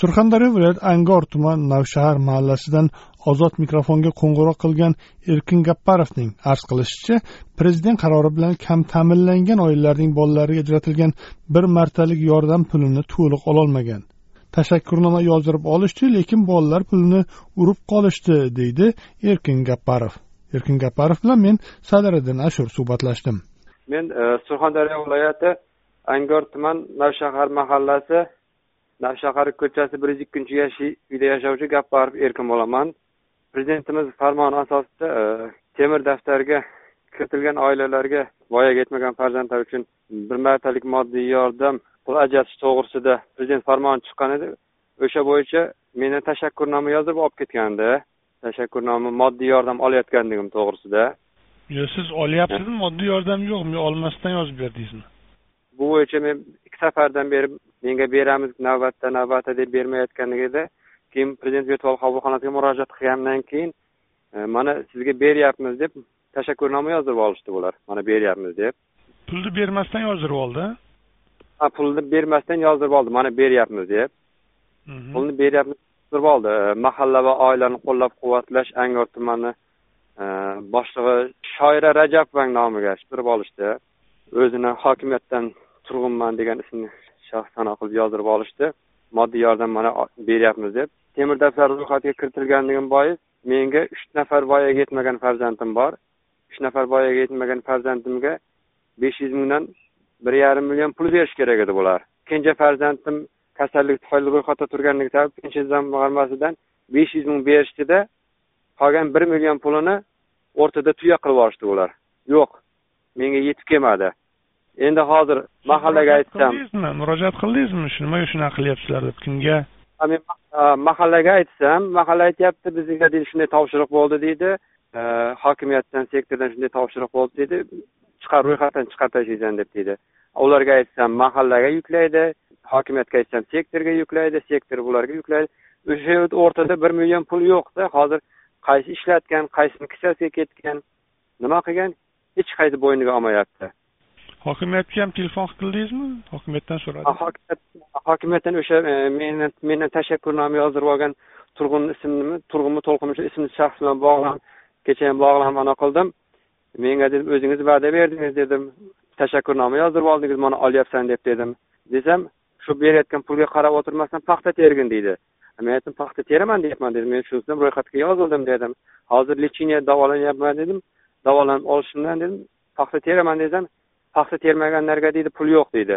Surxondaryo viloyati angor tuman navshahar mahallasidan ozod mikrofonga qo'ng'iroq qilgan erkin gapparovning arz qilishicha prezident qarori bilan kam ta'minlangan oilalarning bolalariga ajratilgan bir martalik yordam pulini to'liq ololmagan. Tashakkurnoma yozdirib olishdi lekin bolalar pulini urib qolishdi deydi erkin gapparov. Erkin gapparov bilan men sadiriddin ashur suhbatlashdim. Men e, surxondaryo viloyati angor tuman navshahar mahallasi navshahar ko'chasi bir yuz ikkinchi uyda yashovchi gapparov erkin bo'laman. Prezidentimiz farmoni asosida e, temir daftarga kiritilgan oilalarga voyaga yetmagan farzandlar uchun bir martalik moddiy yordam pul ajratish to'g'risida prezident farmoni chiqqan edi. O'sha bo'yicha meni tashakkurnoma yozib olib ketgandi tashakkurnoma moddiy yordam olayotganligim to'g'risida. Yo siz olyapsizmi? Moddiy yordam yo'qmi olmasdan yozib berdingizmi? Bu bo'yicha men ikki safardan beri menga beramiz navbatda navbatda deb bermayotganligida keyin prezident virtual qabulxonasiga murojaat qilgandan keyin e, mana sizga beryapmiz deb tashakkurnoma yozdirib olishdi bular. Mana beryapmiz deb. Pulni bermasdan yozdirib oldi? Ha pulni bermasdan yozdirib oldi mana beryapmiz deb. Mhm. pulni beryapmiz yozdirib oldi. E, mahalla va oilani qo'llab quvvatlash angor tumani e, boshlig'i shoira rajabovani nomiga yozdirib olishdi. O'zini hokimiyatdan turg'unman degan ismni shaxs qilib yozdirib olishdi. Moddiy yordam mana beryapmiz deb. Temir daftar ro'yxatiga kiritilganligim bois menga uch nafar voyaga yetmagan farzandim bor. Uch nafar voyaga yetmagan farzandimga besh yuz mingdan bir yarim million pul berish kerak edi bular. Kenja farzandim kasallik tufayli ro'yxatda turganligi sabab pensiya jamg'armasidan besh yuz ming berishdida qolgan bir million pulini o'rtada tuya qilib yuborishdi ular yo'q menga yetib kelmadi. Endi hozir mahallaga aytsam murojaat qildingizmi? Shu nimaga shunaqa qilyapsizlar deb kimga men mahallaga aytsam mahalla aytyapti bizga deydi shunday topshiriq bo'ldi deydi. Hokimiyatdan sektordan shunday topshiriq bo'ldi deydi. Chiqar ro'yxatdan chiqarib tashlaysan deb deydi. Ularga aytsam mahallaga yuklaydi hokimiyatga aytsam sektorga yuklaydi sektor bularga yuklaydi. O'sha o'rtada bir million pul yo'qda hozir qaysi ishlatgan qaysini kissasiga ketgan nima qilgan? Hech qaysi bo'yniga olmayapti hokimiyatga ham telefon qildingizmi? Hokimiyatdan so'radim hokimiyatdan o'sha e, meni mendan tashakkurnoma yozdirib olgan turg'un ismini turg'unmi to'lqinmi shu ismli shaxs bilan bog'lan kecha ham bog'lanib anaqa qildim. Menga dedim o'zingiz va'da berdingiz dedim. Tashakkurnoma yozdirib oldingiz mana olyapsan deb dedim. Desam shu berayotgan pulga qarab o'tirmasdan paxta tergin deydi. Men aytdim paxta teraman deyapman dedim. Men shu ro'yxatga yozildim dedim. Hozir lecheniya davolanyapman dedim. Davolanib olishimdan dedim paxta teraman desam paxta termaganlarga deydi pul yo'q deydi.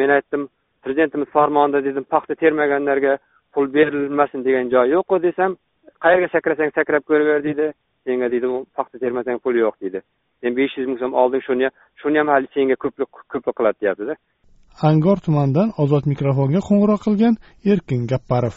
Men aytdim prezidentimiz farmonida dedim paxta termaganlarga pul berilmasin degan joyi yo'qku desam qayerga sakrasang sakrab ko'raver deydi. Senga deydi paxta termasang pul yo'q deydi. Sen besh yuz ming so'm olding shuni shuni ham hali senga ko'plik ko'plik qiladi deyaptida angor tumanidan ozod mikrofonga qo'ng'iroq qilgan erkin gapparov.